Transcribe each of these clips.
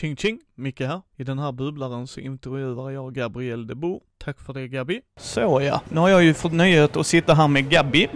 Ching ching, Micke här. I den här bubblaren så intervjuar jag Gabrielle de Boer. Tack för det Gabi. Så ja, nu har jag ju fått nöjet att sitta här med Gabi.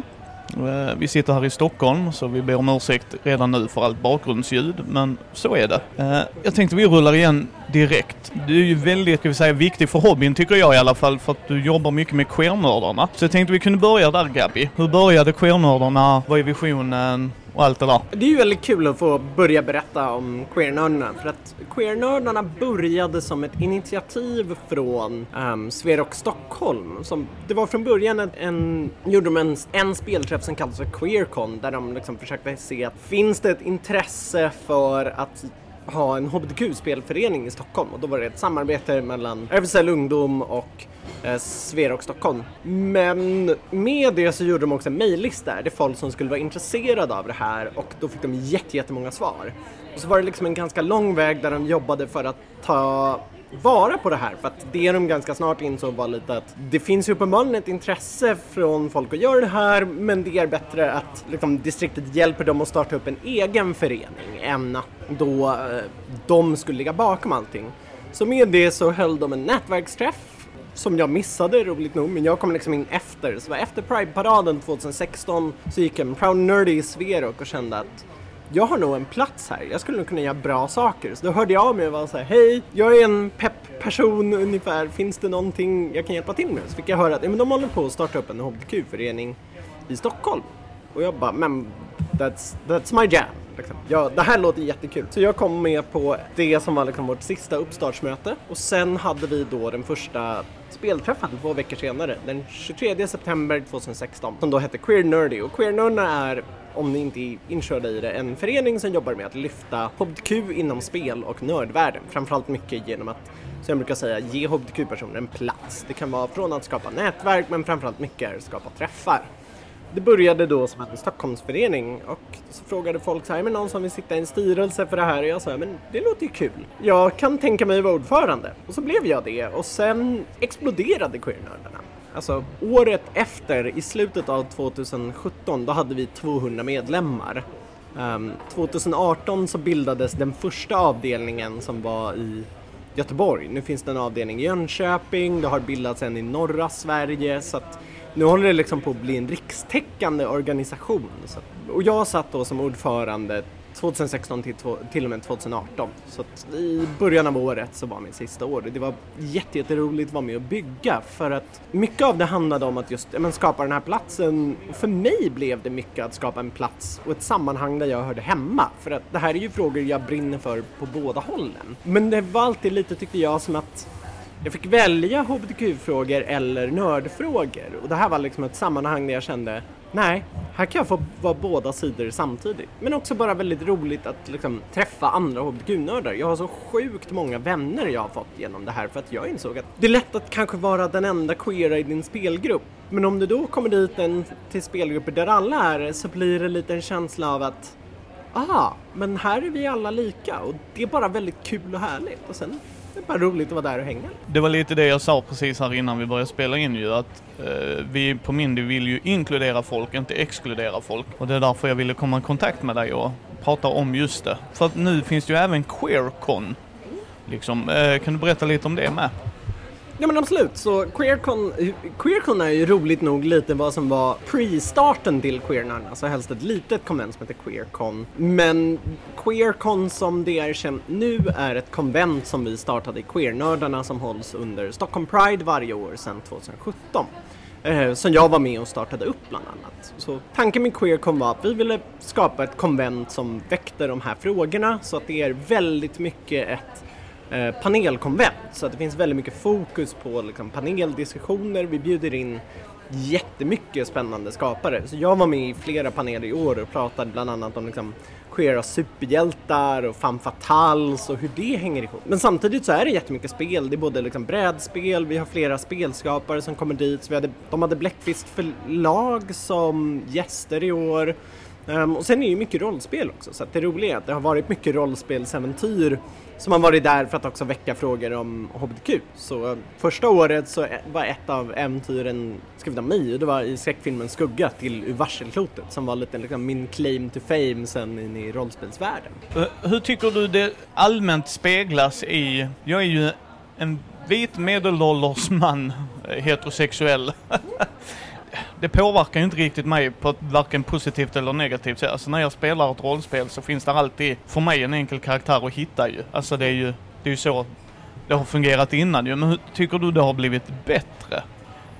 Eh, vi sitter här i Stockholm så vi ber om ursäkt redan nu för allt bakgrundsljud, men så är det. Eh, jag tänkte vi rullar igen direkt. Du är ju väldigt, ska vi säga, viktig för hobbyn tycker jag i alla fall för att du jobbar mycket med queernördarna. Så jag tänkte vi kunde börja där Gabi. Hur började queernördarna? Vad är visionen? Och allt det där. Det är ju väldigt kul att få börja berätta om queernördarna för att queernördarna började som ett initiativ från um, Sverok Stockholm. Som, det var från början en, en, gjorde de en, en spelträff som kallades för Queercon där de liksom försökte se att finns det ett intresse för att ha en hbtq-spelförening i Stockholm och då var det ett samarbete mellan RFSL Ungdom och Eh, Sverok Stockholm. Men med det så gjorde de också en mejllista där folk som skulle vara intresserade av det här och då fick de jättemånga svar. Och så var det liksom en ganska lång väg där de jobbade för att ta vara på det här för att det de ganska snart insåg var lite att det finns ju uppenbarligen ett intresse från folk att göra det här men det är bättre att liksom, distriktet hjälper dem att starta upp en egen förening än att då eh, de skulle ligga bakom allting. Så med det så höll de en nätverksträff som jag missade roligt nog, men jag kom liksom in efter. Så efter Pride-paraden 2016 så gick en Proud Nerdy i Sverok och kände att jag har nog en plats här, jag skulle nog kunna göra bra saker. Så då hörde jag av mig och var så här, hej, jag är en pepp-person ungefär, finns det någonting jag kan hjälpa till med? Så fick jag höra att ja, men de håller på att starta upp en HBTQ-förening i Stockholm. Och jag bara, men that's, that's my jam. Liksom. Ja, det här låter jättekul. Så jag kom med på det som var liksom vårt sista uppstartsmöte och sen hade vi då den första spelträffen två veckor senare, den 23 september 2016, som då hette Queer Nerdy. Och Queer Nerdy är, om ni inte är inkörda i det, en förening som jobbar med att lyfta HBTQ inom spel och nördvärlden. Framförallt mycket genom att, som jag brukar säga, ge HBTQ-personer en plats. Det kan vara från att skapa nätverk, men framförallt mycket är att skapa träffar. Det började då som en Stockholmsförening och så frågade folk så här, men någon som vill sitta i en styrelse för det här? Och jag sa, men det låter ju kul. Jag kan tänka mig att vara ordförande. Och så blev jag det och sen exploderade queernördarna. Alltså året efter, i slutet av 2017, då hade vi 200 medlemmar. Ehm, um, 2018 så bildades den första avdelningen som var i Göteborg. Nu finns det en avdelning i Jönköping, det har bildats en i norra Sverige så att nu håller det liksom på att bli en rikstäckande organisation. Så, och jag satt då som ordförande 2016 till, till och med 2018. Så att i början av året så var min sista år. Det var jätteroligt att vara med och bygga för att mycket av det handlade om att just men, skapa den här platsen. För mig blev det mycket att skapa en plats och ett sammanhang där jag hörde hemma. För att det här är ju frågor jag brinner för på båda hållen. Men det var alltid lite, tyckte jag, som att jag fick välja hbtq-frågor eller nördfrågor och det här var liksom ett sammanhang där jag kände nej, här kan jag få vara båda sidor samtidigt. Men också bara väldigt roligt att liksom träffa andra hbtq-nördar. Jag har så sjukt många vänner jag har fått genom det här för att jag insåg att det är lätt att kanske vara den enda queera i din spelgrupp. Men om du då kommer dit en, till spelgrupper där alla är så blir det lite en känsla av att ah, men här är vi alla lika och det är bara väldigt kul och härligt. Och sen det är bara roligt att vara där och hänga. Det var lite det jag sa precis här innan vi började spela in ju att eh, vi på Mindy vill ju inkludera folk, inte exkludera folk. Och det är därför jag ville komma i kontakt med dig och prata om just det. För att nu finns det ju även Queercon. Liksom, eh, kan du berätta lite om det med? Ja men absolut, så Queercon, Queercon är ju roligt nog lite vad som var pre-starten till Queernarna, alltså helst ett litet konvent som heter Queercon. Men Queercon som det är känt nu är ett konvent som vi startade i Queernördarna som hålls under Stockholm Pride varje år sedan 2017. Eh, som jag var med och startade upp bland annat. Så tanken med Queercon var att vi ville skapa ett konvent som väckte de här frågorna så att det är väldigt mycket ett Eh, panelkonvent så att det finns väldigt mycket fokus på liksom, paneldiskussioner. Vi bjuder in jättemycket spännande skapare. Så jag var med i flera paneler i år och pratade bland annat om liksom, queera superhjältar och femme fatales och hur det hänger ihop. Men samtidigt så är det jättemycket spel. Det är både liksom brädspel, vi har flera spelskapare som kommer dit. Så vi hade, de hade Blackfist förlag som gäster i år. Um, och sen är det ju mycket rollspel också, så att det roliga är att det har varit mycket rollspelsäventyr som har varit där för att också väcka frågor om HBTQ. Så ehm, första året så var ett av äventyren skrivet av mig och det var i skräckfilmen Skugga till Ur varselklotet som var lite liksom min claim to fame sen in i rollspelsvärlden. Eh, hur tycker du det allmänt speglas i, jag är ju en vit medelålders man, eh, heterosexuell. det påverkar ju inte riktigt mig på ett varken positivt eller negativt sätt. Alltså när jag spelar ett rollspel så finns det alltid för mig en enkel karaktär att hitta ju. Alltså det är ju, det är ju så det har fungerat innan ju. Men hur tycker du det har blivit bättre?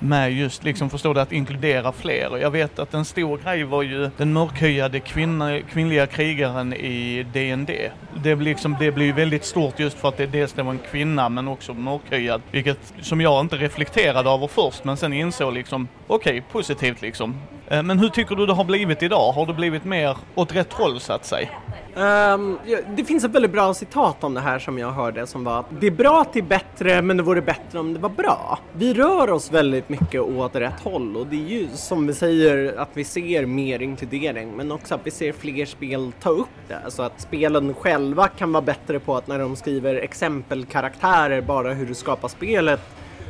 Med just liksom, förstår du, att inkludera fler. Och jag vet att en stor grej var ju den mörkhyade kvinna, kvinnliga krigaren i DND. Det, liksom, det blir ju väldigt stort just för att det dels det var en kvinna men också mörkhyad. Vilket som jag inte reflekterade över först men sen insåg liksom, okej, okay, positivt liksom. Eh, men hur tycker du det har blivit idag? Har det blivit mer åt rätt håll så att säga? Um, det finns ett väldigt bra citat om det här som jag hörde som var att det är bra till bättre men det vore bättre om det var bra. Vi rör oss väldigt mycket åt rätt håll och det är ju som vi säger att vi ser mer inkludering men också att vi ser fler spel ta upp det. Alltså att spelen själva kan vara bättre på att när de skriver exempelkaraktärer bara hur du skapar spelet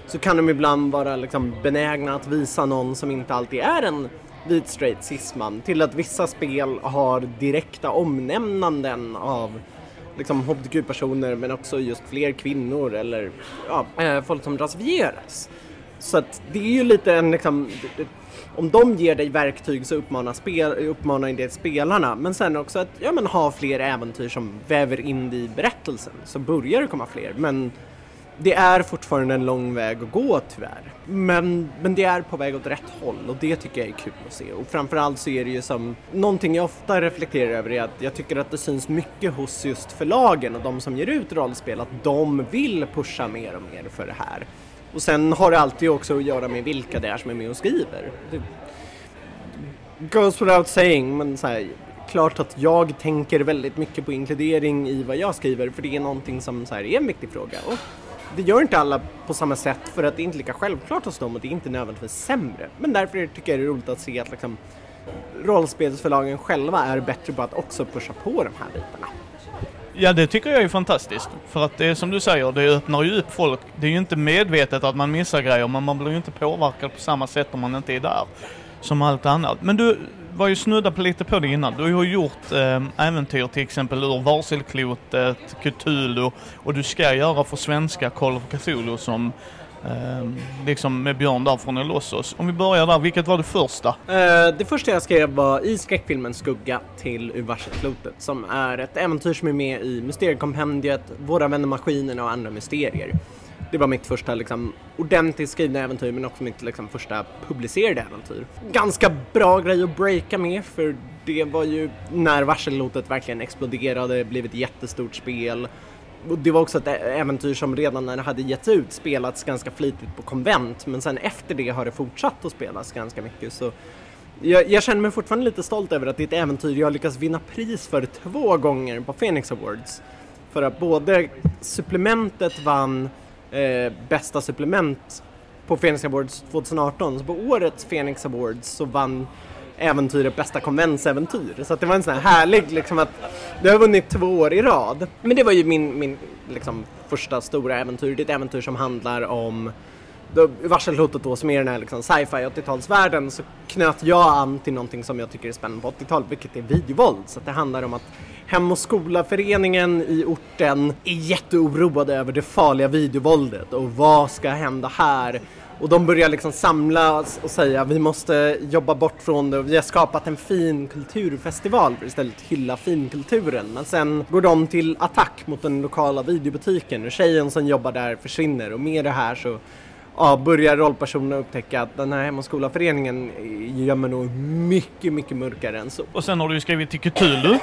så kan de ibland vara liksom benägna att visa någon som inte alltid är en vit straight cisman till att vissa spel har direkta omnämnanden av liksom hbtq-personer men också just fler kvinnor eller ja, eh, folk som rasifieras. Så att det är ju lite en liksom, om de ger dig verktyg så uppmanar, spel, uppmanar det spelarna men sen också att ja, men ha fler äventyr som väver in det i berättelsen så börjar det komma fler men det är fortfarande en lång väg att gå tyvärr. Men, men det är på väg åt rätt håll och det tycker jag är kul att se. Och framförallt så är det ju som, någonting jag ofta reflekterar över är att jag tycker att det syns mycket hos just förlagen och de som ger ut rollspel att de vill pusha mer och mer för det här. Och sen har det alltid också att göra med vilka det är som är med och skriver. Det goes without saying, men så här, klart att jag tänker väldigt mycket på inkludering i vad jag skriver för det är någonting som så här, är en viktig fråga. Och det gör inte alla på samma sätt för att det är inte lika självklart hos dem och det är inte nödvändigtvis sämre. Men därför tycker jag det är roligt att se att liksom, rollspelsförlagen själva är bättre på att också pusha på de här bitarna. Ja, det tycker jag är fantastiskt. För att det är som du säger, det öppnar ju upp folk. Det är ju inte medvetet att man missar grejer, men man blir ju inte påverkad på samma sätt om man inte är där. Som allt annat. Men du, var ju snudda på lite på det innan. Du har ju gjort eh, äventyr till exempel ur Varselklotet, Cthulhu och du ska göra för svenska Call of Cthulhu som eh, liksom med Björn där från Elossos. Om vi börjar där, vilket var det första? Eh, det första jag skrev var i skräckfilmen Skugga till Ur Varselklotet som är ett äventyr som är med i Mysteriekompendiet, Våra vänner maskinerna och andra mysterier det var mitt första liksom, ordentligt skrivna äventyr men också mitt liksom, första publicerade äventyr. Ganska bra grej att breaka med för det var ju när varsellotet verkligen exploderade, blev ett jättestort spel. Och det var också ett äventyr som redan när det hade getts ut spelats ganska flitigt på konvent men sen efter det har det fortsatt att spelas ganska mycket så jag, jag, känner mig fortfarande lite stolt över att det är ett äventyr jag lyckats vinna pris för två gånger på Phoenix Awards. För att både supplementet vann eh, bästa supplement på Phoenix Awards 2018. Så på årets Phoenix Awards så vann äventyret bästa konventsäventyr. Så att det var en sån här härlig liksom att du har vunnit två år i rad. Men det var ju min, min liksom, första stora äventyr. Det är ett äventyr som handlar om varselhotet då som är den här liksom, sci-fi 80-talsvärlden så knöt jag an till någonting som jag tycker är spännande på 80-talet vilket är videovåld. Så det handlar om att Hem och skola-föreningen i orten är jätteoroade över det farliga videovåldet och vad ska hända här? Och de börjar liksom samlas och säga vi måste jobba bort från det och vi har skapat en fin kulturfestival för att istället hylla finkulturen. Men sen går de till attack mot den lokala videobutiken och tjejen som jobbar där försvinner och med det här så ja, börjar rollpersonerna upptäcka att den här Hem och skola-föreningen gömmer nog mycket, mycket mörkare än så. Och sen har du ju skrivit till Cthulhu.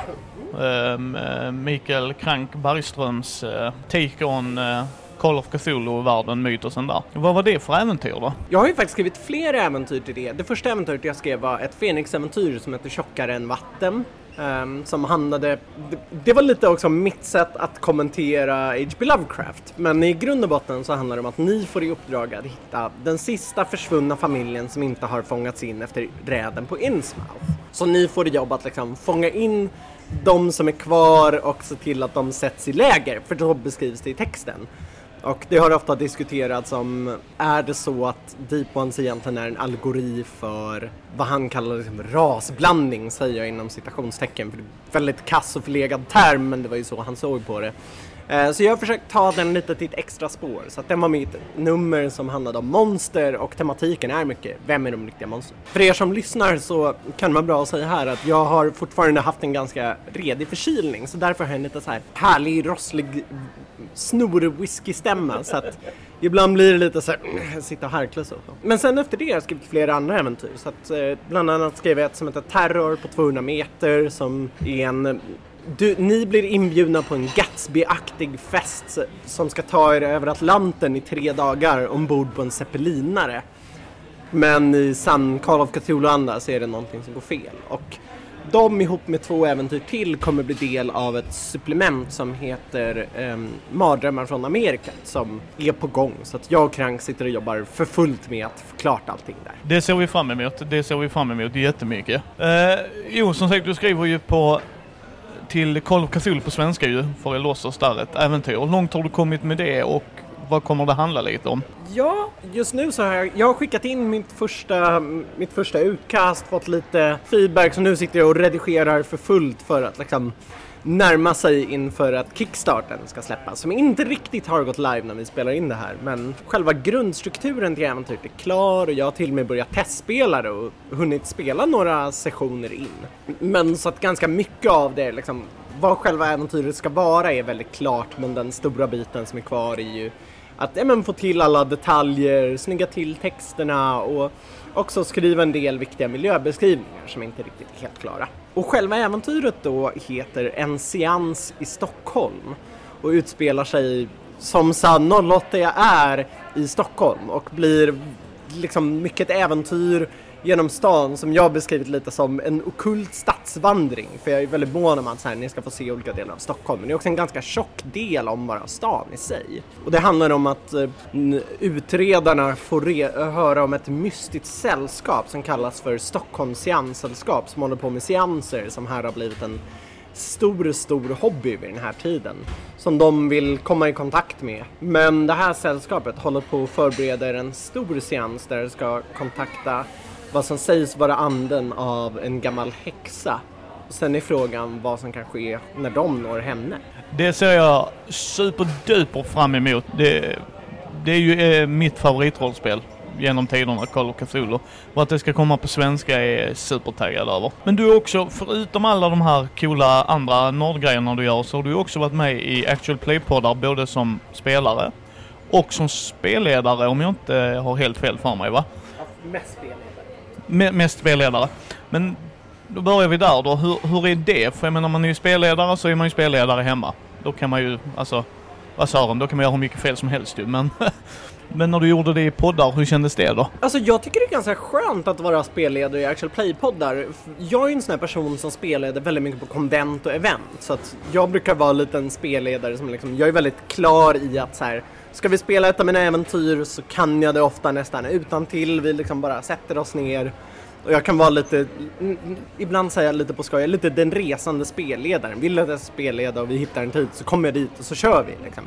Ehm, eh, Mikael Krank Bergströms uh, take on uh, Call of Cthulhu-världen, mytosen där. Vad var det för äventyr då? Jag har ju faktiskt skrivit flera äventyr till det. Det första äventyret jag skrev var ett Fenix-äventyr som heter Tjockare än vatten. Um, som handlade, det, det, var lite också mitt sätt att kommentera H.P. Lovecraft. Men i grund och botten så handlar det om att ni får i uppdrag att hitta den sista försvunna familjen som inte har fångats in efter räden på Innsmouth. Så ni får i jobb att liksom fånga in de som är kvar och se till att de sätts i läger, för så beskrivs det i texten. Och det har ofta diskuterats om, är det så att Deep Ones egentligen är en allegori för vad han kallar liksom rasblandning, säger jag inom citationstecken, för det är väldigt kass och förlegad term, men det var ju så han såg på det. Eh, så jag har försökt ta den lite till ett extra spår. Så att den var mitt nummer som handlade om monster och tematiken är mycket Vem är de riktiga monstren? För er som lyssnar så kan man bra säga här att jag har fortfarande haft en ganska redig förkylning så därför har jag en lite så här härlig, rosslig snor-whisky-stämma så att ibland blir det lite så här, mm, sitta och harkla så. Men sen efter det har jag skrivit flera andra äventyr så att eh, bland annat skrev jag ett som heter Terror på 200 meter som är en du, ni blir inbjudna på en Gatsby-aktig fest som ska ta er över Atlanten i tre dagar ombord på en zeppelinare. Men i sann Call of Cthulhu-anda så är det någonting som går fel. Och de ihop med två äventyr till kommer bli del av ett supplement som heter um, Mardrömmar från Amerika som är på gång. Så att jag och Krank sitter och jobbar för fullt med att få klart allting där. Det ser vi fram emot. Det ser vi fram emot jättemycket. Uh, jo, som sagt, du skriver ju på till Call of Cthulhu på svenska ju, för Elossos där, ett äventyr. Hur långt har du kommit med det och vad kommer det handla lite om? Ja, just nu så har jag, jag har skickat in mitt första, mitt första utkast, fått lite feedback, så nu sitter jag och redigerar för fullt för att liksom närma sig inför att Kickstarten ska släppas, som inte riktigt har gått live när vi spelar in det här. Men själva grundstrukturen till äventyret är klar och jag har till och med börjat testspela det och hunnit spela några sessioner in. Men så att ganska mycket av det, liksom, vad själva äventyret ska vara är väldigt klart, men den stora biten som är kvar är ju att ja, men, få till alla detaljer, snygga till texterna och också skriva en del viktiga miljöbeskrivningar som inte riktigt är helt klara. Och själva äventyret då heter En seans i Stockholm och utspelar sig som sann 08 jag är i Stockholm och blir liksom mycket äventyr genom stan som jag beskrivit lite som en okult stadsvandring. För jag är väldigt mån om att så här, ni ska få se olika delar av Stockholm. Men det är också en ganska tjock del om bara stan i sig. Och det handlar om att eh, utredarna får höra om ett mystiskt sällskap som kallas för Stockholms seanssällskap som håller på med seanser som här har blivit en stor, stor hobby vid den här tiden som de vill komma i kontakt med. Men det här sällskapet håller på att förbereda en stor seans där de ska kontakta vad som sägs vara anden av en gammal häxa. Sen är frågan vad som kan ske när de når henne. Det ser jag superduper fram emot. Det, det är ju eh, mitt favoritrollspel genom tiderna, Call of Cthulhu. Och att det ska komma på svenska är supertaggad över. Men du är också, förutom alla de här coola andra nordgrejerna du gör, så har du också varit med i Actual Play-poddar både som spelare och som spelledare om jag inte har helt fel för mig va? Ja, mest spelledare mest spelledare. Men då börjar vi där då. Hur, hur är det? För jag menar, man är ju spelledare så är man ju spelledare hemma. Då kan man ju, alltså, vad sa de? Då kan man göra hur mycket fel som helst ju. Men, men när du gjorde det i poddar, hur kändes det då? Alltså jag tycker det är ganska skönt att vara spelledare i Actual Play-poddar. Jag är ju en sån här person som spelleder väldigt mycket på konvent och event. Så att jag brukar vara lite en spelledare som liksom, jag är väldigt klar i att så här, Ska vi spela ett av mina äventyr så kan jag det ofta nästan utan till. Vi liksom bara sätter oss ner och jag kan vara lite, ibland säger jag lite på skoj, lite den resande spelledaren. Vill att jag ska spelleda och vi hittar en tid så kommer jag dit och så kör vi. Liksom.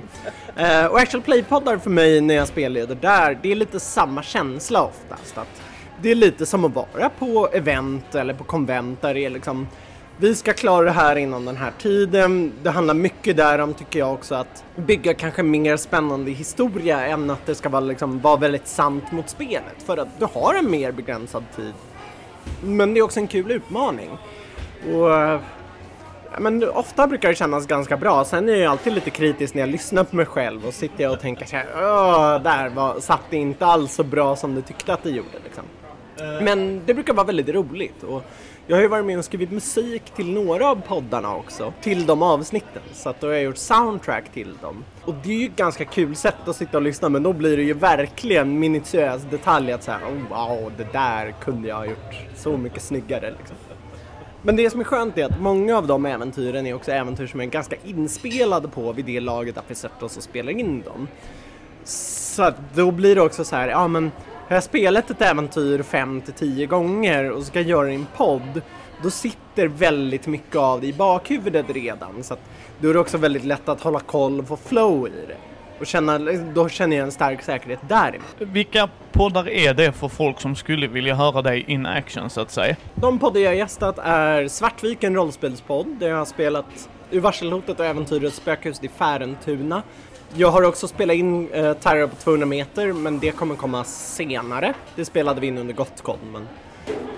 Uh, och Actual Play-poddar för mig när jag spelleder där, det är lite samma känsla oftast. Att det är lite som att vara på event eller på konvent där det är liksom vi ska klara det här inom den här tiden. Det handlar mycket där om, tycker jag också, att bygga kanske mer spännande historia än att det ska vara, liksom, vara väldigt sant mot spelet. För att du har en mer begränsad tid. Men det är också en kul utmaning. Och men ofta brukar det kännas ganska bra. Sen är jag alltid lite kritisk när jag lyssnar på mig själv och sitter jag och tänker så här, där var, satt det inte alls så bra som du tyckte att det gjorde. Liksom. Eh. Men det brukar vara väldigt roligt. Och jag har ju varit med och skrivit musik till några av poddarna också, till de avsnitten. Så att då har jag gjort soundtrack till dem. Och det är ju ett ganska kul sätt att sitta och lyssna, men då blir det ju verkligen minutiös detalj att säga oh, wow, det där kunde jag ha gjort så mycket snyggare liksom. Men det som är skönt är att många av de äventyren är också äventyr som är ganska inspelade på vid det laget att vi sätter oss och spelar in dem. Så att då blir det också så här, ja men har jag spelat ett äventyr fem till tio gånger och ska göra en podd, då sitter väldigt mycket av det i bakhuvudet redan. Så att då är det också väldigt lätt att hålla koll och få flow i det. Och känna, då känner jag en stark säkerhet där. Vilka poddar är det för folk som skulle vilja höra dig in action så att säga? De poddar jag gästat är Svartviken rollspelspodd där jag har spelat Ur varselhotet och äventyret Spökhuset i Färentuna. Jag har också spelat in eh, Terror på 200 meter men det kommer komma senare. Det spelade vi in under Gotcon men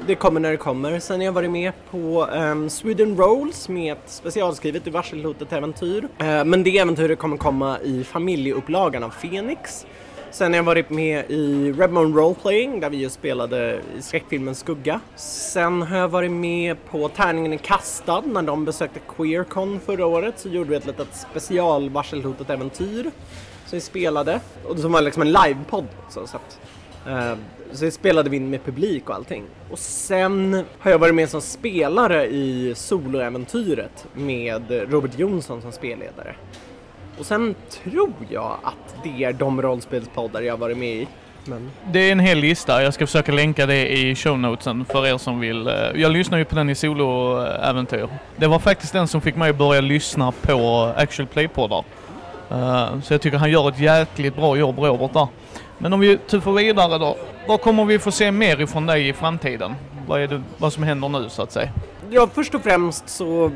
det kommer när det kommer. Sen har jag varit med på um, Sweden Rolls med ett specialskrivet Ur varselhotet-äventyr. Uh, eh, men det äventyret kommer komma i familjeupplagan av Phoenix. Sen har jag varit med i Redmond Roleplaying där vi just spelade i skräckfilmen Skugga. Sen har jag varit med på Tärningen är kastad när de besökte Queercon förra året så gjorde vi ett litet special varselhotet äventyr som vi spelade och som var liksom en livepodd. Så att, uh, så spelade vi in med publik och allting. Och sen har jag varit med som spelare i soloäventyret med Robert Jonsson som spelledare. Och sen tror jag att det är de rollspelspoddar jag varit med i. Men... Det är en hel lista. Jag ska försöka länka det i shownotesen för er som vill. Eh, jag lyssnar ju på den i soloäventyr. Det var faktiskt den som fick mig att börja lyssna på actual play-poddar. Eh, så jag tycker han gör ett jäkligt bra jobb, Robert, där. Men om vi tuffar vidare då. Vad kommer vi få se mer ifrån dig i framtiden? Vad är det vad som händer nu så att säga? Ja, först och främst så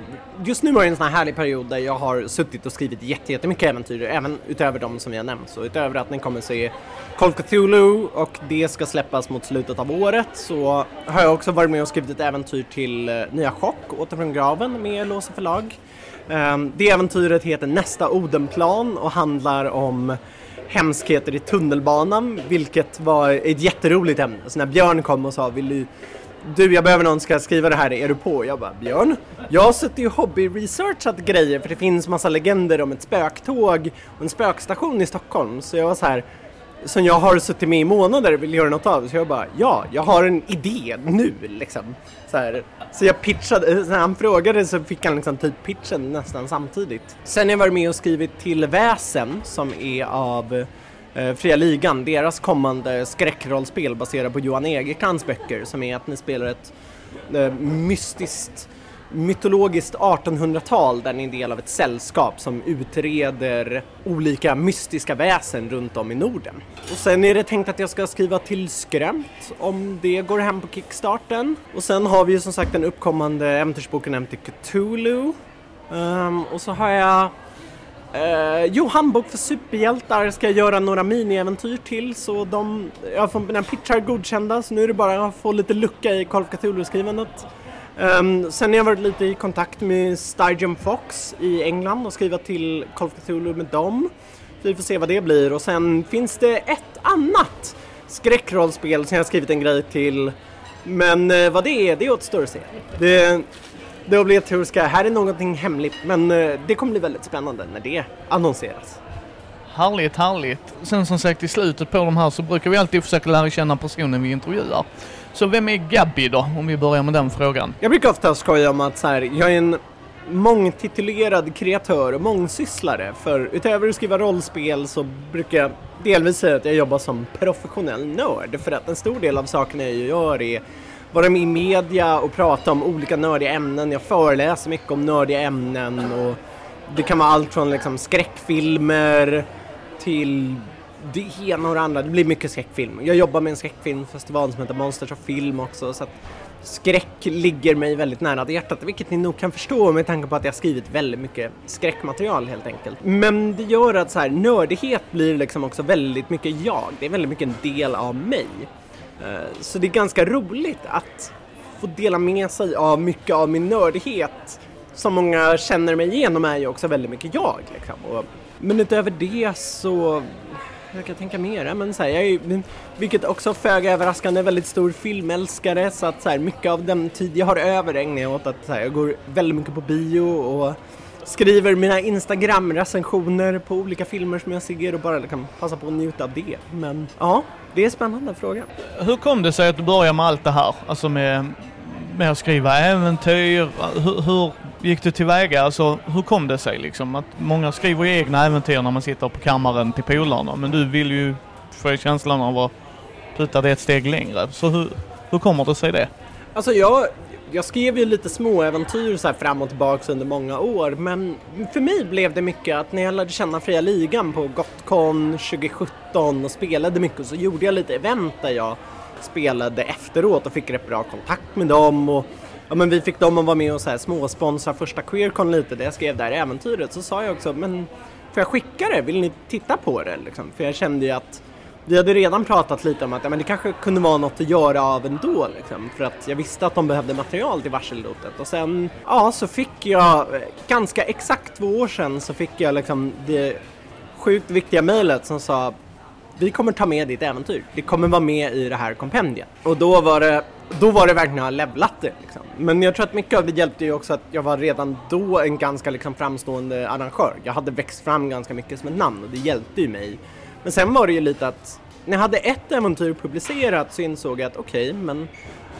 just nu har jag en sån här härlig period där jag har suttit och skrivit jättemycket äventyr, även utöver de som jag nämnt. Så utöver att ni kommer se Call Cthulhu och det ska släppas mot slutet av året så har jag också varit med och skrivit ett äventyr till eh, Nya Chock, Åter från graven med Låsa förlag. Ehm, det äventyret heter Nästa Odenplan och handlar om hemskheter i tunnelbanan, vilket var ett jätteroligt ämne. Så när Björn kom och sa, vill du du, jag behöver någon som ska skriva det här, är du på? Jag bara, Björn, jag har suttit och hobby-researchat grejer för det finns massa legender om ett spöktåg och en spökstation i Stockholm. Så jag var så här, som jag har suttit med i månader och vill göra något av. Så jag bara, ja, jag har en idé nu liksom. Så, här. så jag pitchade, eh, när han frågade så fick han liksom typ pitchen nästan samtidigt. Sen har jag varit med och skrivit till Väsen som är av Eh, Fria Ligan, deras kommande skräckrollspel baserat på Johan Egerkrans böcker som är att ni spelar ett eh, mystiskt mytologiskt 1800-tal där ni är en del av ett sällskap som utreder olika mystiska väsen runt om i Norden. Och sen är det tänkt att jag ska skriva till Skrämt om det går hem på Kickstarten. Och sen har vi ju som sagt den uppkommande äventyrsboken Empty Cthulhu. Um, och så har jag Uh, jo, handbok för superhjältar ska jag göra några miniäventyr till så de, jag har fått mina pitchar godkända så nu är det bara att få lite lucka i Call of Cthulhu-skrivandet. Um, sen har jag varit lite i kontakt med Stygium Fox i England och skrivit till Call of Cthulhu med dem. Så vi får se vad det blir och sen finns det ett annat skräckrollspel som jag har skrivit en grej till. Men uh, vad det är, det återstår att se. Det, det obligatoriska, här är någonting hemligt men uh, det kommer bli väldigt spännande när det annonseras. Härligt, härligt. Sen som sagt i slutet på de här så brukar vi alltid försöka lära känna personen vi intervjuar. Så vem är Gabby då, om vi börjar med den frågan? Jag brukar ofta skoja om att så här, jag är en mångtitulerad kreatör och mångsysslare. För utöver att skriva rollspel så brukar jag delvis säga att jag jobbar som professionell nörd. För att en stor del av sakerna jag gör är vara med i media och prata om olika nördiga ämnen. Jag föreläser mycket om nördiga ämnen och det kan vara allt från liksom skräckfilmer till det ena och det andra. Det blir mycket skräckfilm. Jag jobbar med en skräckfilmfestival som heter Monsters of Film också så att skräck ligger mig väldigt nära hjärtat vilket ni nog kan förstå med tanke på att jag skrivit väldigt mycket skräckmaterial helt enkelt. Men det gör att så här, nördighet blir liksom också väldigt mycket jag. Det är väldigt mycket en del av mig. Eh, så det är ganska roligt att få dela med sig av mycket av min nördighet som många känner mig igenom är ju också väldigt mycket jag. Liksom. men utöver det så jag kan tänka mer. Men så här, jag är, vilket också föga överraskande, väldigt stor filmälskare så att så här, mycket av den tid jag har över ägnar jag åt att så här, jag går väldigt mycket på bio och skriver mina Instagram-recensioner på olika filmer som jag ser och bara liksom kan passa på att njuta av det. Men ja, det är en spännande fråga. Hur kom det sig att du började med allt det här? Alltså med med att skriva äventyr? Hur, hur gick du tillväga? Alltså, hur kom det sig liksom? Att många skriver ju egna äventyr när man sitter på kammaren till polarna, men du vill ju få känslan av att putta det ett steg längre. Så hur, hur kommer det sig det? Alltså jag, jag skrev ju lite småäventyr så här fram och tillbaks under många år men för mig blev det mycket att när jag lärde känna Fria Ligan på Gotcon 2017 och spelade mycket så gjorde jag lite event där jag spelade efteråt och fick rätt bra kontakt med dem och ja, men vi fick dem att vara med och så här småsponsra första Queercon lite där jag skrev det här äventyret så sa jag också men får jag skicka det? Vill ni titta på det? Liksom? För jag kände ju att vi hade redan pratat lite om att ja, men det kanske kunde vara något att göra av ändå liksom, för att jag visste att de behövde material till varsellotet och sen ja så fick jag ganska exakt två år sedan så fick jag liksom det sjukt viktiga mejlet som sa vi kommer ta med ditt äventyr. Det kommer vara med i det här kompendiet. Och då var det, då var det verkligen att ha levlat det. Liksom. Men jag tror att mycket av det hjälpte ju också att jag var redan då en ganska liksom, framstående arrangör. Jag hade växt fram ganska mycket som ett namn och det hjälpte ju mig men sen var det ju lite att när jag hade ett äventyr publicerat så insåg jag att okej, okay, men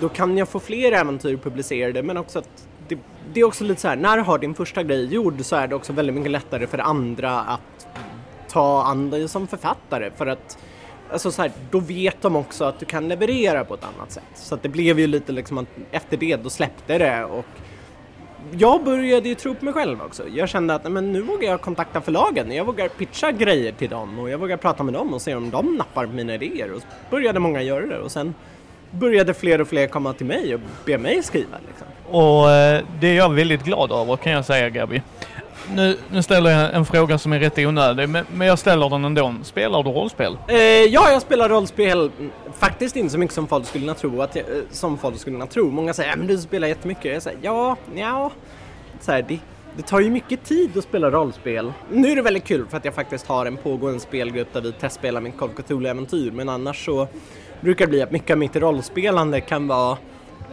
då kan jag få fler äventyr publicerade men också att det, det, är också lite så här, när du har din första grej gjord så är det också väldigt mycket lättare för andra att ta an dig som författare för att Alltså så här, då vet de också att du kan leverera på ett annat sätt. Så att det blev ju lite liksom att efter det då släppte det och jag började ju tro på mig själv också. Jag kände att men nu vågar jag kontakta förlagen. Jag vågar pitcha grejer till dem och jag vågar prata med dem och se om de nappar på mina idéer. Och så började många göra det och sen började fler och fler komma till mig och be mig skriva. Liksom. Och eh, det är jag väldigt glad över kan jag säga Gabi. Nu, nu ställer jag en fråga som är rätt onödig, men, men jag ställer den ändå. Spelar du rollspel? Eh, ja, jag spelar rollspel. Faktiskt inte så mycket som folk skulle tro. Att jag, eh, som folk skulle tro. Många säger att du spelar jättemycket. Jag säger ja, ja. Så här, det, det tar ju mycket tid att spela rollspel. Nu är det väldigt kul för att jag faktiskt har en pågående spelgrupp där vi testspelar mitt Call Cthulhu-äventyr. Men annars så brukar det bli att mycket av mitt rollspelande kan vara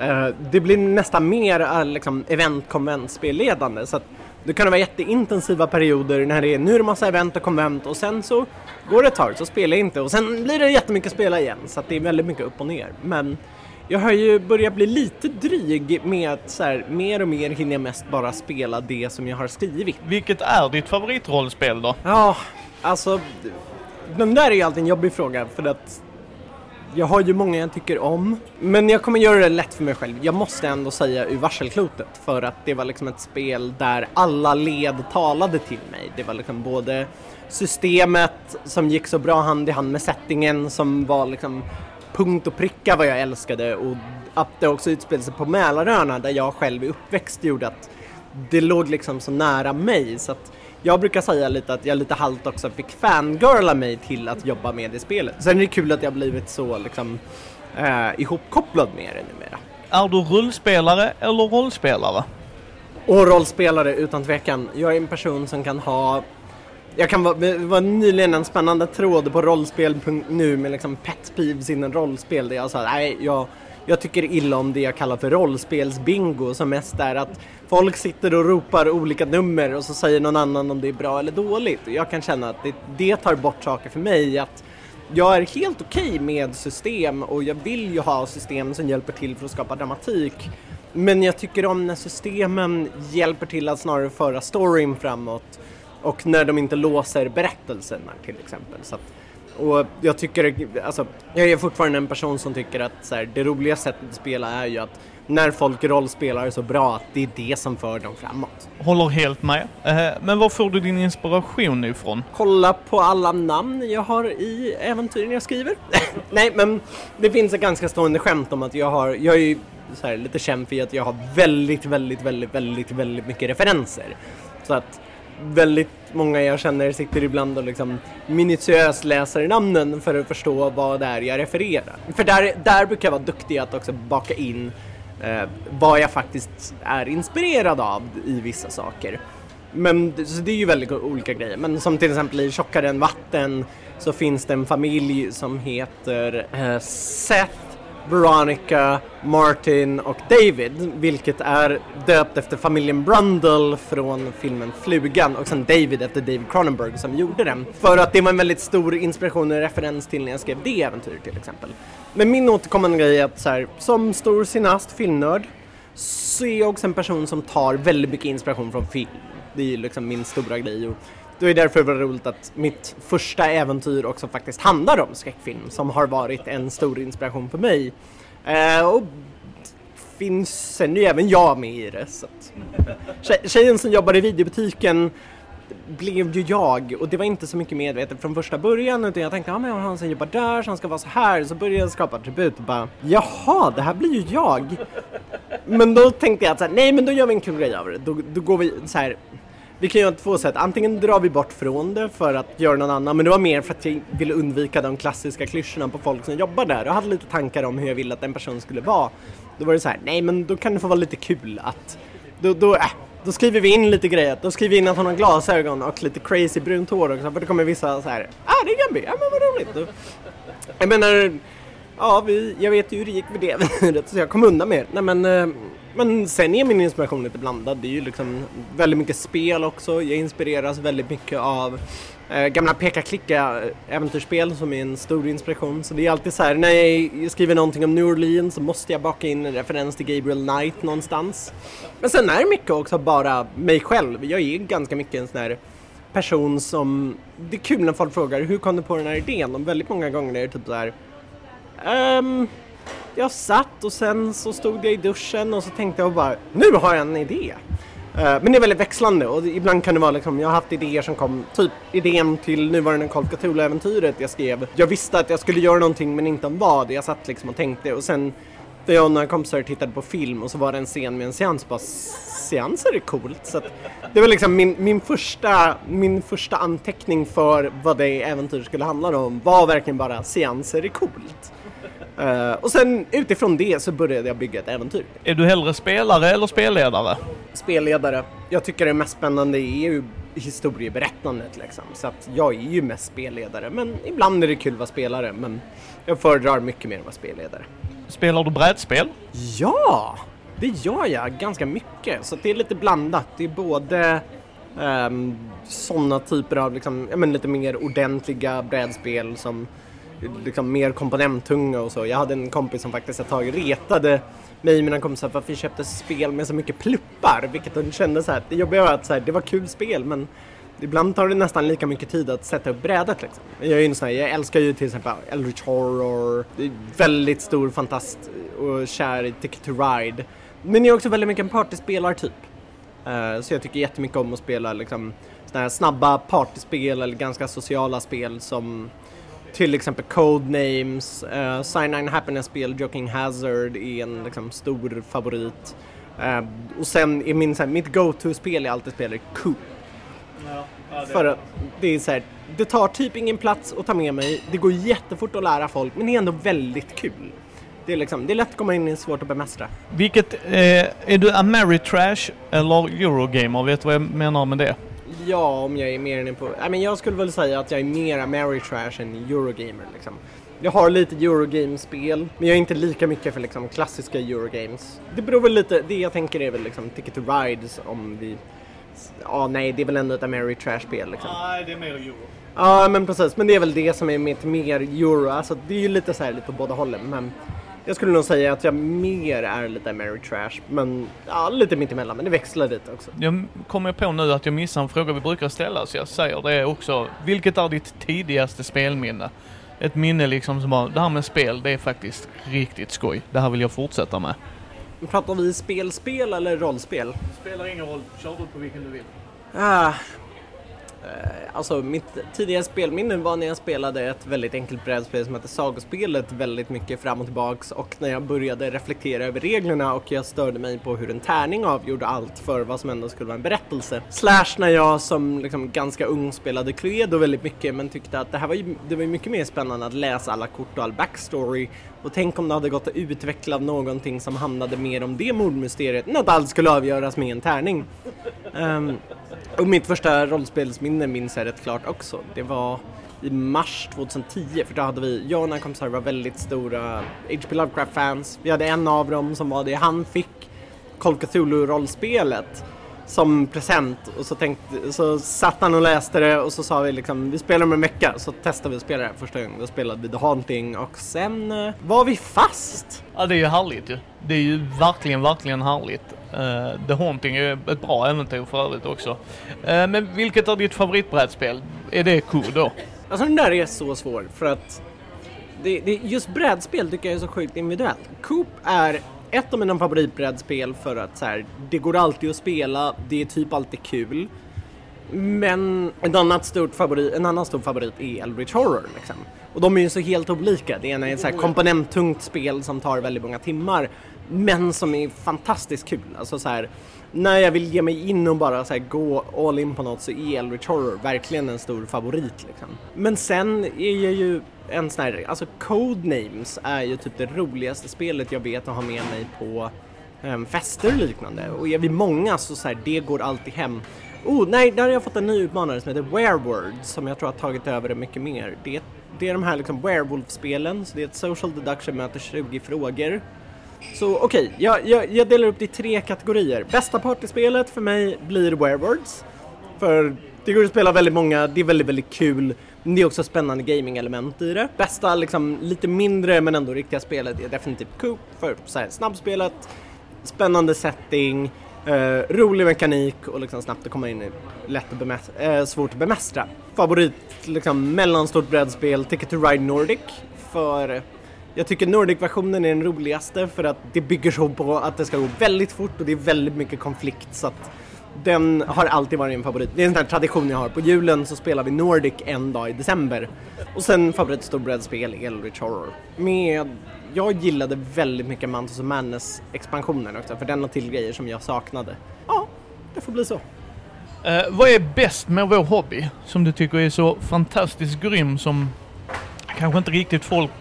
Uh, det blir nästan mer uh, liksom, event konvent spelledande så att det kan vara jätteintensiva perioder när det är nu är det massa event och konvent och sen så går det ett tag så spelar jag inte och sen blir det jättemycket spela igen så det är väldigt mycket upp och ner. Men jag har ju börjat bli lite dryg med att så här, mer och mer hinner jag mest bara spela det som jag har skrivit. Vilket är ditt favoritrollspel då? Ja, alltså den där är ju alltid en jobbig fråga för att jag har ju många jag tycker om, men jag kommer göra det lätt för mig själv. Jag måste ändå säga ur varselklotet för att det var liksom ett spel där alla led talade till mig. Det var liksom både systemet som gick så bra hand i hand med settingen som var liksom punkt och pricka vad jag älskade och att det också utspelade sig på Mälaröarna där jag själv är uppväxt gjorde att det låg liksom så nära mig så att jag brukar säga lite att jag lite halvt också fick fangirla mig till att jobba med det spelet. Sen är det kul att jag blivit så liksom eh, ihopkopplad med det numera. Är du rullspelare eller rollspelare? Och rollspelare utan tvekan. Jag är en person som kan ha jag kan vara, det var nyligen en spännande tråd på rollspel.nu med liksom pet peeves inom rollspel där jag sa nej, jag, jag tycker illa om det jag kallar för rollspelsbingo som mest är att folk sitter och ropar olika nummer och så säger någon annan om det är bra eller dåligt. Jag kan känna att det, det tar bort saker för mig. att jag är helt okej okay med system och jag vill ju ha system som hjälper till för att skapa dramatik. Men jag tycker om när systemen hjälper till att snarare föra storyn framåt och när de inte låser berättelserna till exempel. Så att, och jag tycker, alltså, jag är fortfarande en person som tycker att så här, det roliga sättet att spela är ju att när folk rollspelar så bra att det är det som för dem framåt. Håller helt med. Eh, men var får du din inspiration ifrån? Kolla på alla namn jag har i äventyren jag skriver. Nej, men det finns ett ganska stående skämt om att jag har, jag är ju så här, lite känd för att jag har väldigt, väldigt, väldigt, väldigt, väldigt mycket referenser. Så att väldigt många jag känner sitter ibland och liksom minutiöst läser namnen för att förstå vad det är jag refererar. För där, där brukar jag vara duktig att också baka in eh, vad jag faktiskt är inspirerad av i vissa saker. Men så det är ju väldigt olika grejer. Men som till exempel i Tjockare än vatten så finns det en familj som heter eh, Seth Veronica, Martin och David, vilket är döpt efter familjen Brundle från filmen Flugan och sen David efter David Cronenberg som gjorde den. För att det var en väldigt stor inspiration och referens till när jag skrev det äventyret till exempel. Men min återkommande grej är att så här, som stor cineast, filmnörd, så är jag också en person som tar väldigt mycket inspiration från film. Det är ju liksom min stora grej. Och det är därför det var roligt att mitt första äventyr också faktiskt handlar om skräckfilm som har varit en stor inspiration för mig. Eh, och finns, sen är ju även jag med i det. Så att, tjejen som jobbar i videobutiken blev ju jag och det var inte så mycket medvetet från första början utan jag tänkte ja men han som jobbar där så han ska vara så här så började jag skapa attribut och bara jaha det här blir ju jag. Men då tänkte jag att så här, nej men då gör vi en kul grej av det. Då, då går vi så här vi kan göra två sätt. Antingen drar vi bort från det för att göra någon annan, men det var mer för att jag ville undvika de klassiska klyschorna på folk som jobbar där. och hade lite tankar om hur jag ville att en person skulle vara. Då var det så här, nej men då kan det få vara lite kul att, då, då, äh, då skriver vi in lite grejer. Då skriver vi in att hon har glasögon och lite crazy brunt hår också, för då kommer vissa så här, ah det är Gambi, ja men vad roligt. Då, jag menar, ja vi, jag vet ju hur det gick med det så jag kom undan med Nej men, eh, men sen är min inspiration lite blandad. Det är ju liksom väldigt mycket spel också. Jag inspireras väldigt mycket av eh, gamla peka-klicka äventyrsspel som är en stor inspiration. Så det är alltid så här, när jag skriver någonting om New Orleans så måste jag baka in en referens till Gabriel Knight någonstans. Men sen är det mycket också bara mig själv. Jag är ganska mycket en sån här person som, det är kul när folk frågar hur kom du på den här idén? Och väldigt många gånger är det typ så här, um, jag satt och sen så stod jag i duschen och så tänkte jag bara, nu har jag en idé. Eh, men det är väldigt växlande och ibland kan det vara liksom, jag har haft idéer som kom, typ idén till nuvarande Call of äventyret jag skrev. Jag visste att jag skulle göra någonting men inte om vad. Jag satt liksom och tänkte och sen när jag och några kompisar tittade på film och så var det en scen med en seans, bara seanser är coolt. Så det var liksom min, min, första, min första anteckning för vad det äventyret skulle handla om var verkligen bara seanser är coolt. Uh, och sen utifrån det så började jag bygga ett äventyr. Är du hellre spelare eller spelledare? Spelledare. Jag tycker det mest spännande är ju historieberättandet liksom. Så att jag är ju mest spelledare. Men ibland är det kul att vara spelare. Men jag föredrar mycket mer att vara spelledare. Spelar du brädspel? Ja! Det gör jag ganska mycket. Så det är lite blandat. Det är både um, ehm, sådana typer av liksom, ja, men lite mer ordentliga brädspel som liksom mer komponenttunga och så. Jag hade en kompis som faktiskt ett tag retade mig och mina kompisar för att vi köpte spel med så mycket pluppar, vilket hon kände så här, det jobbiga var att så här, det var kul spel men ibland tar det nästan lika mycket tid att sätta upp brädet liksom. Jag är ju en sån här, jag älskar ju till exempel Eldritch Horror, det är väldigt stor fantast och kär i Ticket to Ride. Men jag är också väldigt mycket en partyspelartyp. Uh, eh, så jag tycker jättemycket om att spela liksom såna här snabba partyspel eller ganska sociala spel som till exempel Codenames, uh, Cyanide Happiness-spel, Joking Hazard är en liksom, stor favorit. Uh, och sen är min, såhär, mitt go-to-spel jag alltid spelar Coop. Ja, ja, För att det är såhär, det tar typ ingen plats att ta med mig, det går jättefort att lära folk, men det är ändå väldigt kul. Det är, liksom, det är lätt att komma in i svårt att bemästra. Vilket, eh, är du Ameritrash eller Eurogamer? Vet du vad jag menar med det? Ja, om jag är mer inne på... I men jag skulle väl säga att jag är mer Ameritrash än Eurogamer liksom. Jag har lite Eurogame-spel, men jag är inte lika mycket för liksom klassiska Eurogames. Det beror väl lite, det jag tänker är väl liksom Ticket to Rides om vi... Ja, nej, det är väl ändå ett Ameritrash-spel liksom. Nej, det är mer Euro. Ja, men precis. Men det är väl det som är mitt mer Euro. Alltså, det är ju lite så här lite på båda hållen. Men jag skulle nog säga att jag mer är lite Ameritrash, men ja, lite mittemellan, men det växlar lite också. Jag kommer på nu att jag missar en fråga vi brukar ställa, så jag säger det också. Vilket är ditt tidigaste spelminne? Ett minne liksom som bara, det här med spel, det är faktiskt riktigt skoj. Det här vill jag fortsätta med. Pratar vi spelspel eller rollspel? Spelar ingen roll, kör du på vilken du vill. Ah, Eh, alltså mitt tidigare spelminne var när jag spelade ett väldigt enkelt brädspel som hette Sagospelet väldigt mycket fram och tillbaks och när jag började reflektera över reglerna och jag störde mig på hur en tärning avgjorde allt för vad som ändå skulle vara en berättelse. Slash när jag som liksom ganska ung spelade Cluedo väldigt mycket men tyckte att det här var ju, det var mycket mer spännande att läsa alla kort och all backstory och tänk om det hade gått att utveckla någonting som handlade mer om det mordmysteriet än att allt skulle avgöras med en tärning. Um, och mitt första rollspelsminne minns jag rätt klart också. Det var i mars 2010 för då hade vi, jag och några kompisar var väldigt stora H.P. Lovecraft-fans. Vi hade en av dem som var det han fick Call Cthulhu-rollspelet som present och så, tänkte, så satt han och läste det och så sa vi liksom vi spelar om en vecka så testade vi att spela det första gången. Då spelade vi The Haunting och sen uh, var vi fast. Ja det är ju härligt ju. Det är ju verkligen, verkligen härligt. Uh, The Haunting är ett bra äventyr för övrigt också. Uh, men vilket är ditt favoritbrädspel? Är det Cool då? Alltså den där är så svår för att det, det, just brädspel tycker jag är så sjukt individuellt. Coop är ett av mina favoritbrädspel för att så här, det går alltid att spela, det är typ alltid kul. Men en, annat stort favorit, en annan stor favorit är Eldritch Horror. Liksom. Och de är ju så helt olika. Det ena är ett så här komponenttungt spel som tar väldigt många timmar men som är fantastiskt kul. Alltså så här, när jag vill ge mig in och bara så här, gå all in på något så är Eldritch Horror verkligen en stor favorit. Liksom. Men sen är jag ju en sån här, alltså Codenames är ju typ det roligaste spelet jag vet att ha med mig på um, fester och liknande. Och är vi många så, så här, det går alltid hem. Oh, nej, där har jag fått en ny utmanare som heter Werewords som jag tror har tagit över det mycket mer. Det, det är de här liksom Werewolf-spelen, så det är ett social deduction möter 20 frågor. Så okej, okay, jag, jag, jag, delar upp det i tre kategorier. Bästa partyspelet för mig blir Werewords. För det går att spela väldigt många, det är väldigt, väldigt kul. Men det är också spännande gaming-element i det. Bästa, liksom lite mindre men ändå riktiga spelet är definitivt Coop för så här, snabbspelet, spännande setting, eh, rolig mekanik och liksom snabbt att komma in i lätt att bemästra, eh, svårt att bemästra. Favorit, liksom mellanstort brädspel, Ticket to Ride Nordic för jag tycker Nordic-versionen är den roligaste för att det bygger så på att det ska gå väldigt fort och det är väldigt mycket konflikt så att den har alltid varit en favorit. Det är en sån här tradition jag har. På julen så spelar vi Nordic en dag i december. Och sen favoritstorbrädspel Eldritch Horror. Med, jag gillade väldigt mycket Mantos of Madness-expansionen också, för den har till grejer som jag saknade. Ja, det får bli så. Uh, vad är bäst med vår hobby som du tycker är så fantastiskt grym som kanske inte riktigt folk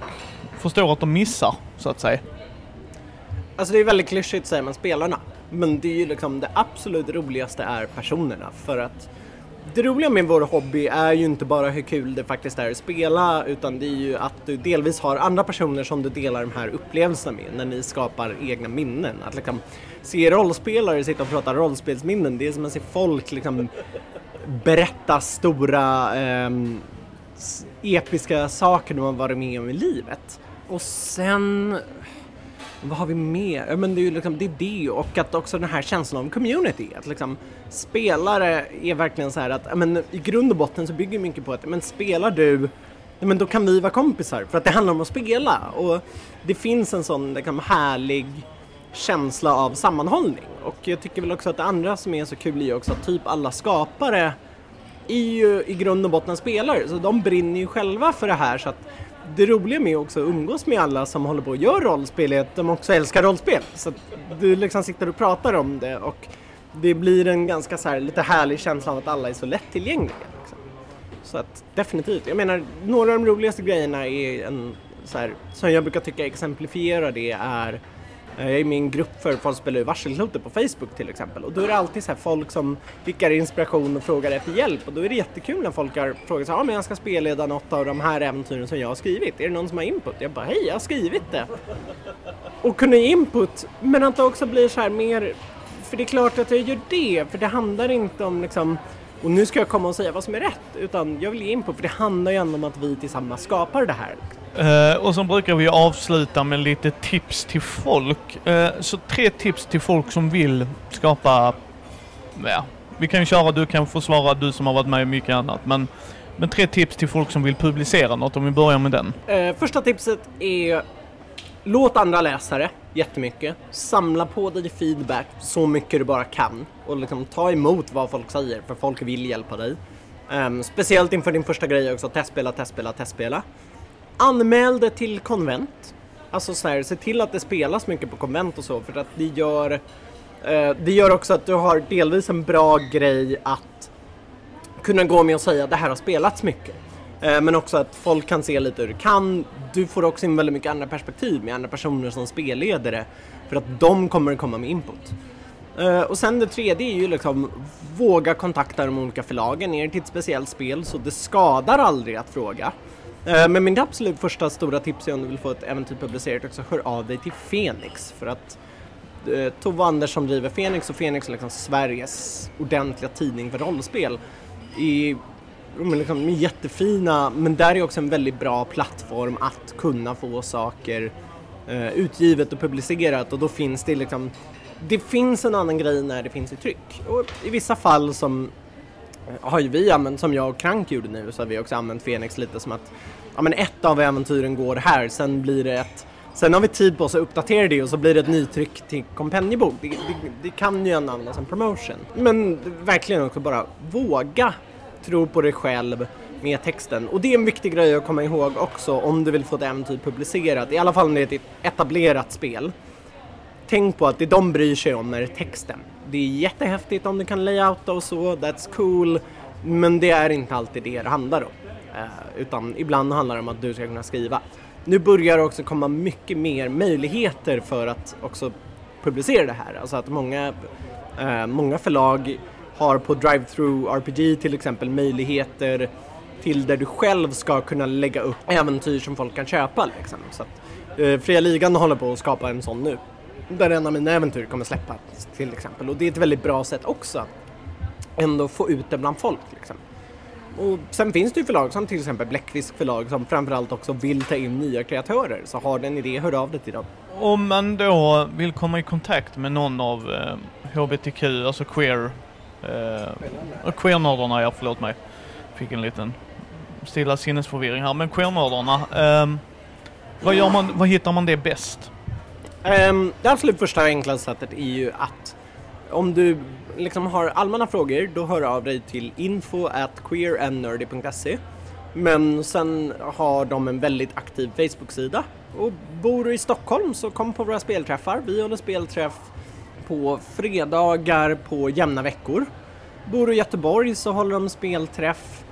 förstår att de missar, så att säga? Alltså det är väldigt klyschigt säger man spelarna. Men det är ju liksom det absolut roligaste är personerna för att det roliga med vår hobby är ju inte bara hur kul det faktiskt är att spela utan det är ju att du delvis har andra personer som du delar de här upplevelserna med när ni skapar egna minnen. Att liksom se rollspelare sitta och prata rollspelsminnen, det är som att se folk liksom berätta stora eh, episka saker de har varit med om i livet. Och sen vad har vi mer? Ja, men det är ju liksom, det är det och att också den här känslan av community. Att liksom, spelare är verkligen så här att, men i grund och botten så bygger mycket på att, men spelar du, men då kan vi vara kompisar. För att det handlar om att spela. Och det finns en sån liksom, härlig känsla av sammanhållning. Och jag tycker väl också att det andra som är så kul är också att typ alla skapare är ju i grund och botten spelare. Så de brinner ju själva för det här så att det roliga med också att umgås med alla som håller på och gör rollspel är att de också älskar rollspel. Så att du liksom sitter och pratar om det och det blir en ganska så här, lite härlig känsla av att alla är så lättillgängliga. Liksom. Så att definitivt, jag menar några av de roligaste grejerna är en så här, som jag brukar tycka exemplifierar det är Eh, jag är i min grupp för folk spelar varselklotet på Facebook till exempel och då är det alltid så folk som skickar inspiration och frågar efter hjälp och då är det jättekul när folk har frågat så här, ja men jag ska spelleda något av de här äventyren som jag har skrivit, är det någon som har input? Jag bara hej, jag har skrivit det! Och kunna ge input, men att det också blir så här mer, för det är klart att jag gör det, för det handlar inte om liksom och nu ska jag komma och säga vad som är rätt, utan jag vill ge input för det handlar ju ändå om att vi tillsammans skapar det här. Uh, och så brukar vi avsluta med lite tips till folk. Uh, så tre tips till folk som vill skapa, ja, vi kan ju köra, du kan försvara du som har varit med i mycket annat, men, men tre tips till folk som vill publicera något, om vi börjar med den. Uh, första tipset är låt andra läsa det jättemycket. Samla på dig feedback så mycket du bara kan och liksom ta emot vad folk säger, för folk vill hjälpa dig. Um, speciellt inför din första grej också, testspela, testspela, testspela. Anmäl det till konvent. Alltså så här, se till att det spelas mycket på konvent och så för att det gör eh, det gör också att du har delvis en bra grej att kunna gå med och säga att det här har spelats mycket. Eh, men också att folk kan se lite hur du kan. Du får också in väldigt mycket andra perspektiv med andra personer som spelledare för att de kommer komma med input. Uh, och sen det tredje är ju liksom våga kontakta de olika förlagen. Är det till ett speciellt spel så det skadar aldrig att fråga. Eh, men min absolut första stora tips är om du vill få ett äventyr publicerat också, hör av dig till Fenix för att eh, Tove Anders som driver Fenix och Fenix är liksom Sveriges ordentliga tidning för rollspel. I, de är liksom jättefina, men där är också en väldigt bra plattform att kunna få saker eh, utgivet och publicerat och då finns det liksom det finns en annan grej när det finns i tryck. Och i vissa fall som har ju vi använt, som jag och Krank gjorde nu, så har vi också använt Fenix lite som att ja, men ett av äventyren går här, sen blir det ett Sen har vi tid på oss att uppdatera det och så blir det ett nytryck till kompendiebok. Det, det, det, kan ju användas som promotion. Men verkligen också bara våga tro på dig själv med texten. Och det är en viktig grej att komma ihåg också om du vill få ett äventyr publicerat, i alla fall om det är ett etablerat spel. Tänk på att det de bryr sig om är texten. Det är jättehäftigt om du kan layouta och så, that's cool, men det är inte alltid det det handlar om. Eh, utan ibland handlar det om att du ska kunna skriva. Nu börjar det också komma mycket mer möjligheter för att också publicera det här. Alltså att många, eh, många förlag har på Drive-Through RPG till exempel möjligheter till där du själv ska kunna lägga upp äventyr som folk kan köpa. Liksom. Så att, eh, Fria Ligan håller på att skapa en sån nu. Där en av mina äventyr kommer släppas till exempel. Och det är ett väldigt bra sätt också att ändå få ut det bland folk. Liksom. Och sen finns det ju förlag som till exempel Bläckfisk förlag som framförallt också vill ta in nya kreatörer. Så har du en idé, hör av dig till dem. Om man då vill komma i kontakt med någon av eh, HBTQ, alltså queer, eh, queernördarna, ja förlåt mig. Fick en liten stilla sinnesförvirring här, men queernördarna. Eh, vad, gör man, vad hittar man det bäst? Um, det absolut första och enklaste sättet är ju att om du liksom har allmänna frågor, då hör av dig till info at queerandnerdy.se. Men sen har de en väldigt aktiv Facebook-sida. Och bor du i Stockholm så kom på våra spelträffar. Vi håller spelträff på fredagar på jämna veckor. Bor du i Göteborg så håller de spelträff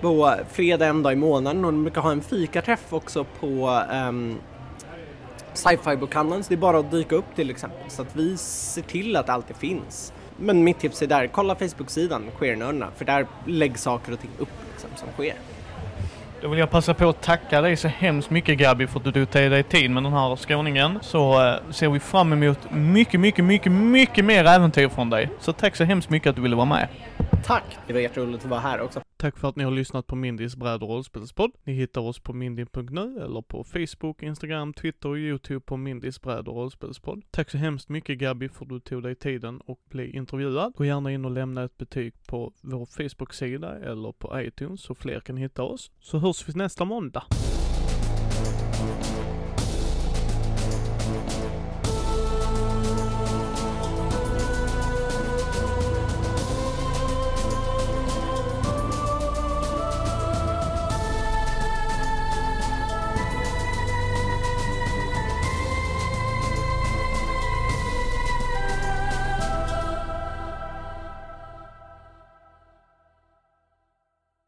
på fredag en dag i månaden och de brukar ha en fikaträff också på um, sci-fi bokhandeln så det är bara att dyka upp till exempel. Så att vi ser till att allt det finns. Men mitt tips är där, kolla Facebook-sidan Queernördarna för där läggs saker och ting upp liksom, som sker. Då vill jag passa på att tacka dig så hemskt mycket Gabi för att du tog dig tid med den här skåningen. Så eh, ser vi fram emot mycket, mycket, mycket, mycket mer äventyr från dig. Så tack så hemskt mycket att du ville vara med. Tack! Det var jätteroligt att vara här också. Tack för att ni har lyssnat på Mindys bräd och rollspelspodd. Ni hittar oss på mindy.nu eller på Facebook, Instagram, Twitter och Youtube på Mindys bräd och rollspelspodd. Tack så hemskt mycket Gabby för att du tog dig tiden och blev intervjuad. Gå gärna in och lämna ett betyg på vår Facebook-sida eller på iTunes så fler kan hitta oss. Så hörs vi nästa måndag.